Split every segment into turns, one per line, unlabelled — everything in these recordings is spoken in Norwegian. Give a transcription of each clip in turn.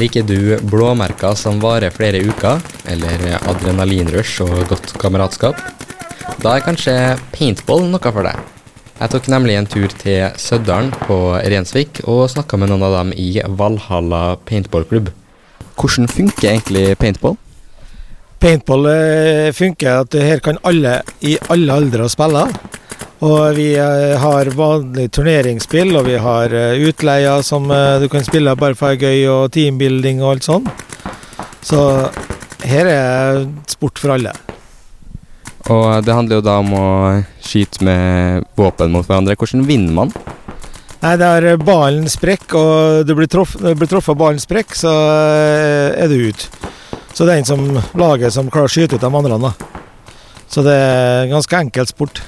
Liker du blåmerker som varer flere uker, eller adrenalinrush og godt kameratskap? Da er kanskje paintball noe for deg. Jeg tok nemlig en tur til Søddalen på Rensvik og snakka med noen av dem i Valhalla paintballklubb. Hvordan funker egentlig paintball?
Paintball eh, funker at her kan alle i alle aldre spille. Og vi eh, har vanlig turneringsspill, og vi har eh, utleier som eh, du kan spille bare for gøy, og teambuilding og alt sånn. Så her er sport for alle.
Og det handler jo da om å skyte med våpen mot hverandre. Hvordan vinner man?
Nei, der ballen sprekker, og du blir, truffet av ballen sprekker, så er du ute. Så det er en som laget som klarer å skyte ut de andre. Så det er ganske enkelt sport.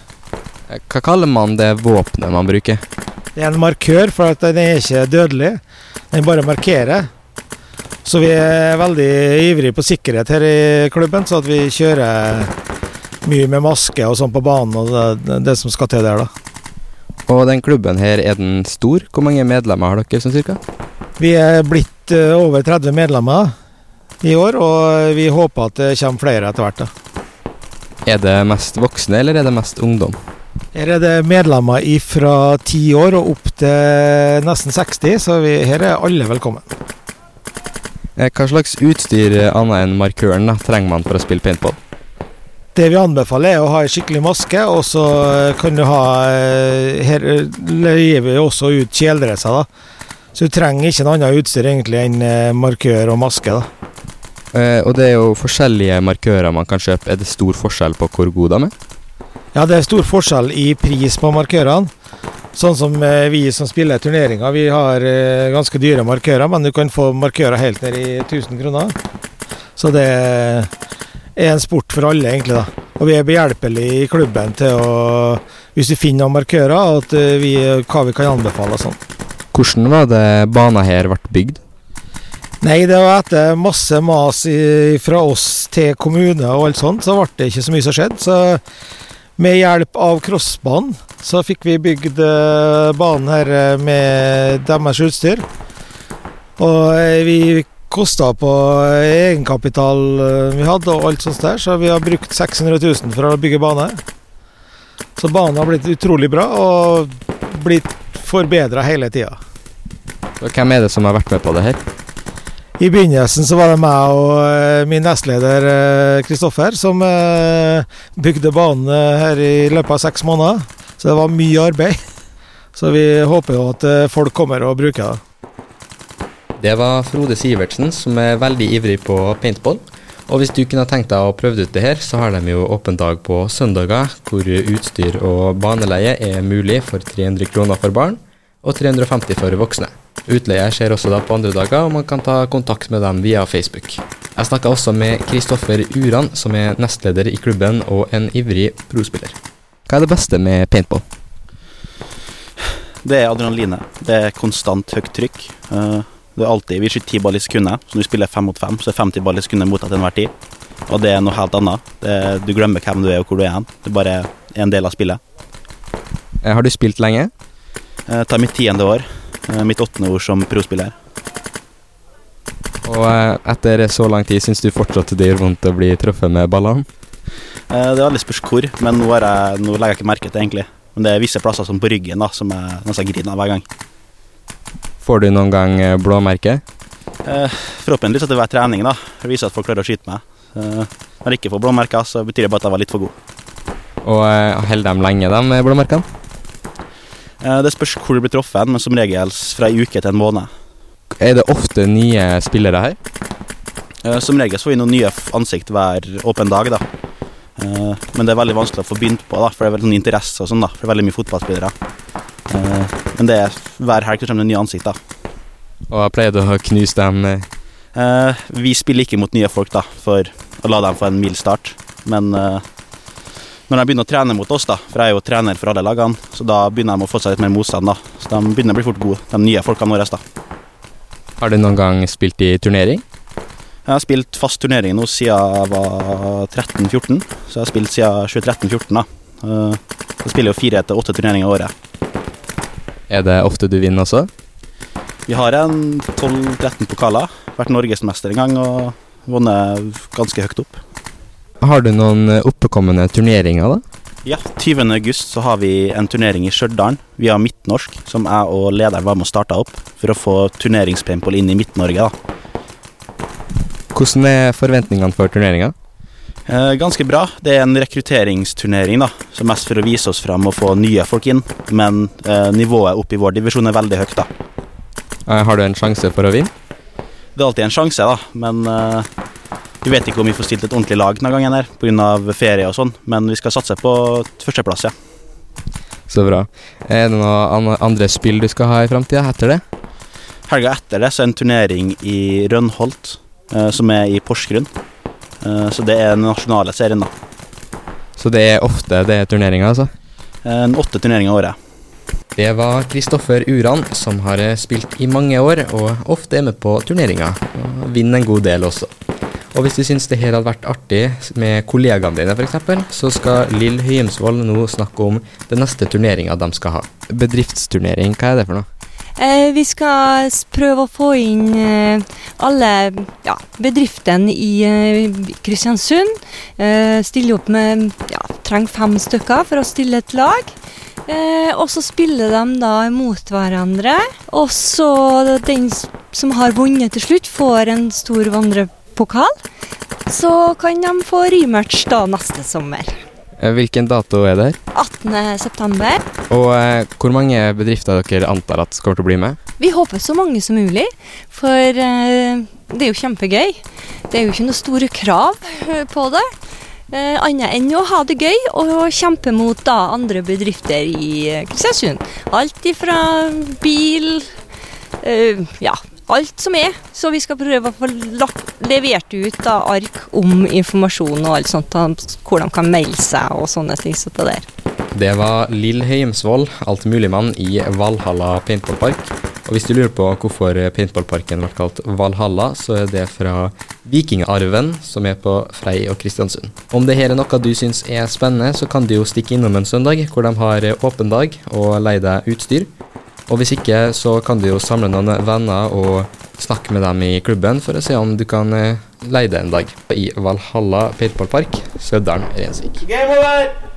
Hva kaller man det våpenet man bruker?
Det er en markør, for at den er ikke dødelig. Den bare markerer. Så vi er veldig ivrige på sikkerhet her i klubben, så at vi kjører mye med maske og sånn på banen og det, det som skal til der, da.
Og den klubben her, er den stor? Hvor mange medlemmer har dere sånn cirka?
Vi er blitt eh, over 30 medlemmer i år, og vi håper at det kommer flere etter hvert. da.
Er det mest voksne, eller er det mest ungdom?
Her er det medlemmer fra 10 år og opp til nesten 60, så vi, her er alle velkommen.
Eh, Hva slags utstyr eh, annet enn markøren da, trenger man for å spille paintball?
Det vi anbefaler er å ha en skikkelig maske, og så kan du ha eh, Her leier vi også ut kjeledresser, da. Så du trenger ikke noe annet utstyr egentlig enn eh, markør og maske, da.
Eh, og det er jo forskjellige markører man kan kjøpe. Er det stor forskjell på hvor god de er?
Ja, det er stor forskjell i pris på markørene. Sånn som eh, vi som spiller turneringer, vi har eh, ganske dyre markører, men du kan få markører helt ned i 1000 kroner. Så det er en sport for alle, egentlig. da. Og vi er behjelpelige i klubben til å, hvis vi finner noen markører, at eh, vi, hva vi kan anbefale og sånn.
Hvordan var det banen her ble bygd?
Nei, det var etter masse mas i, fra oss til kommune og alt sånt, så ble det ikke så mye som skjedde. Så med hjelp av crossbanen så fikk vi bygd eh, banen her eh, med deres utstyr. Og eh, vi kosta på egenkapital vi hadde og alt sånt der, så vi har brukt 600 000 for å bygge bane. Så banen har blitt utrolig bra og blitt forbedra hele tida.
Hvem er det som har vært med på det her?
I begynnelsen så var det meg og eh, min nestleder eh, Kristoffer som eh, bygde banen eh, her i løpet av seks måneder. Så det var mye arbeid. Så vi håper jo at eh, folk kommer og bruker det.
Det var Frode Sivertsen, som er veldig ivrig på paintball. Og hvis du kunne tenkt deg å prøve ut det her, så har de jo åpen dag på søndager, hvor utstyr og baneleie er mulig for 300 kroner for barn og 350 for voksne. Utleie skjer også da på andre dager, og man kan ta kontakt med dem via Facebook. Jeg snakka også med Kristoffer Uran, som er nestleder i klubben og en ivrig prospiller. Hva er det beste med paintball?
Det er adrenalinet. Det er konstant høyt trykk. Eh, Det er alltid, Vi skyter ti ball i sekundet, så når vi spiller fem mot fem, så er 50 ball i sekundet mottatt til enhver tid. Og det er noe helt annet. Det er, du glemmer hvem du er og hvor du er hen. Det er bare en del av spillet.
Eh, Har du spilt lenge?
Jeg tar mitt tiende år. Eh, Mitt åttende år som prospiller.
Og eh, etter så lang tid, syns du fortsatt det gjør vondt å bli truffet med ballene?
Eh, Det er veldig spørs hvor, men nå, jeg, nå legger jeg ikke merke til det egentlig. Men det er visse plasser som på ryggen da, som jeg nesten griner av hver gang.
Får du noen gang blåmerke?
Eh, Forhåpentligvis at det hver trening da. Det viser at folk klarer å skyte meg. Eh, Når jeg ikke får blåmerker, så betyr det bare at jeg var litt for god.
Og eh, holder de lenge, de blåmerkene?
Eh, Det spørs hvor du blir truffet, men som regel fra en uke til en måned.
Er det ofte nye spillere her?
Eh, Som regel så får vi noen nye ansikt hver åpen dag, da. Eh, Men det er veldig vanskelig å få begynt på, da, for det er veldig sånn interesse og sånn, da. For det er veldig mye fotballspillere. Men det er hver helg kommer det nye ansikt, da.
Og jeg pleier å knuse dem
Vi spiller ikke mot nye folk, da, for å la dem få en mild start. Men når de begynner å trene mot oss, da, for jeg er jo trener for alle lagene, så da begynner de å få seg litt mer motstand, da. Så de begynner å bli fort gode, de nye folkene våre, da.
Har du noen gang spilt i turnering?
Jeg har spilt fast turnering nå siden jeg var 13-14, så jeg har spilt siden 2013-14 da. Eh, Jeg spiller jo fire til åtte turneringer i året.
Er det ofte du vinner også?
Vi har en 12-13 pokaler. Vært norgesmester en gang og vunnet ganske høyt opp.
Har du noen oppekommende turneringer, da?
Ja, 20. august så har vi en turnering i Stjørdal via Midtnorsk, som jeg og lederen var med og starta opp for å få turneringspaintball inn i Midt-Norge. da.
Hvordan er forventningene for turneringa?
Eh, ganske bra. Det er en rekrutteringsturnering, da, så mest for å vise oss fram og få nye folk inn. Men eh, nivået opp i vår divisjon er veldig høyt, da.
Eh, Har du en sjanse for å vinne?
Det er alltid en sjanse, da, men eh, vi vet ikke om vi får stilt et ordentlig lag denne gangen her pga. ferie og sånn. Men vi skal satse på førsteplass, ja.
Så bra. Er det noen andre spill du skal ha i framtida etter det?
Helga etter det så er en turnering i Rønholt, eh, som er i Porsgrunn. Eh, så det er den nasjonale serien, da.
Så det er ofte det er turneringer, altså?
En åtte turneringer i året.
Det var Kristoffer Uran, som har eh, spilt i mange år og ofte er med på turneringer. Og vinner en god del også. Og hvis du syns det her hadde vært artig med kollegaene dine f.eks., så skal Lill Høyemsvold nå snakke om den neste turneringa de skal ha. Bedriftsturnering, hva er det for noe?
Eh, vi skal prøve å få inn eh, alle ja, bedriftene i eh, Kristiansund. Eh, stille opp med ja, trenger fem stykker for å stille et lag. Eh, og så spiller de da mot hverandre. Og så den som har vunnet til slutt, får en stor vandrepokal. Så kan de få rematch da neste sommer.
Eh, Hvilken dato er det her?
18. september.
Og eh, hvor mange bedrifter dere antar at kommer til å bli med?
Vi håper så mange som mulig, for eh, det er jo kjempegøy. Det er jo ikke noe store krav eh, på det. Eh, Annet enn å ha det gøy og kjempe mot da andre bedrifter i eh, Kristiansund. Alt ifra bil eh, Ja, alt som er. Så vi skal prøve å få levert ut da ark om informasjon og alt sånt, hvor de kan melde seg og sånne ting. Så det.
Det var Lill Heimsvoll, altmuligmann i Valhalla paintballpark. Og hvis du lurer på hvorfor paintballparken ble kalt Valhalla, så er det fra vikingarven som er på Frei og Kristiansund. Om det her er noe du syns er spennende, så kan du jo stikke innom en søndag hvor de har åpen dag og leie deg utstyr. Og hvis ikke, så kan du jo samle noen venner og snakke med dem i klubben for å se om du kan eh, leie det en dag i Valhalla paintballpark, Sødalen, Rensvik.
Game over!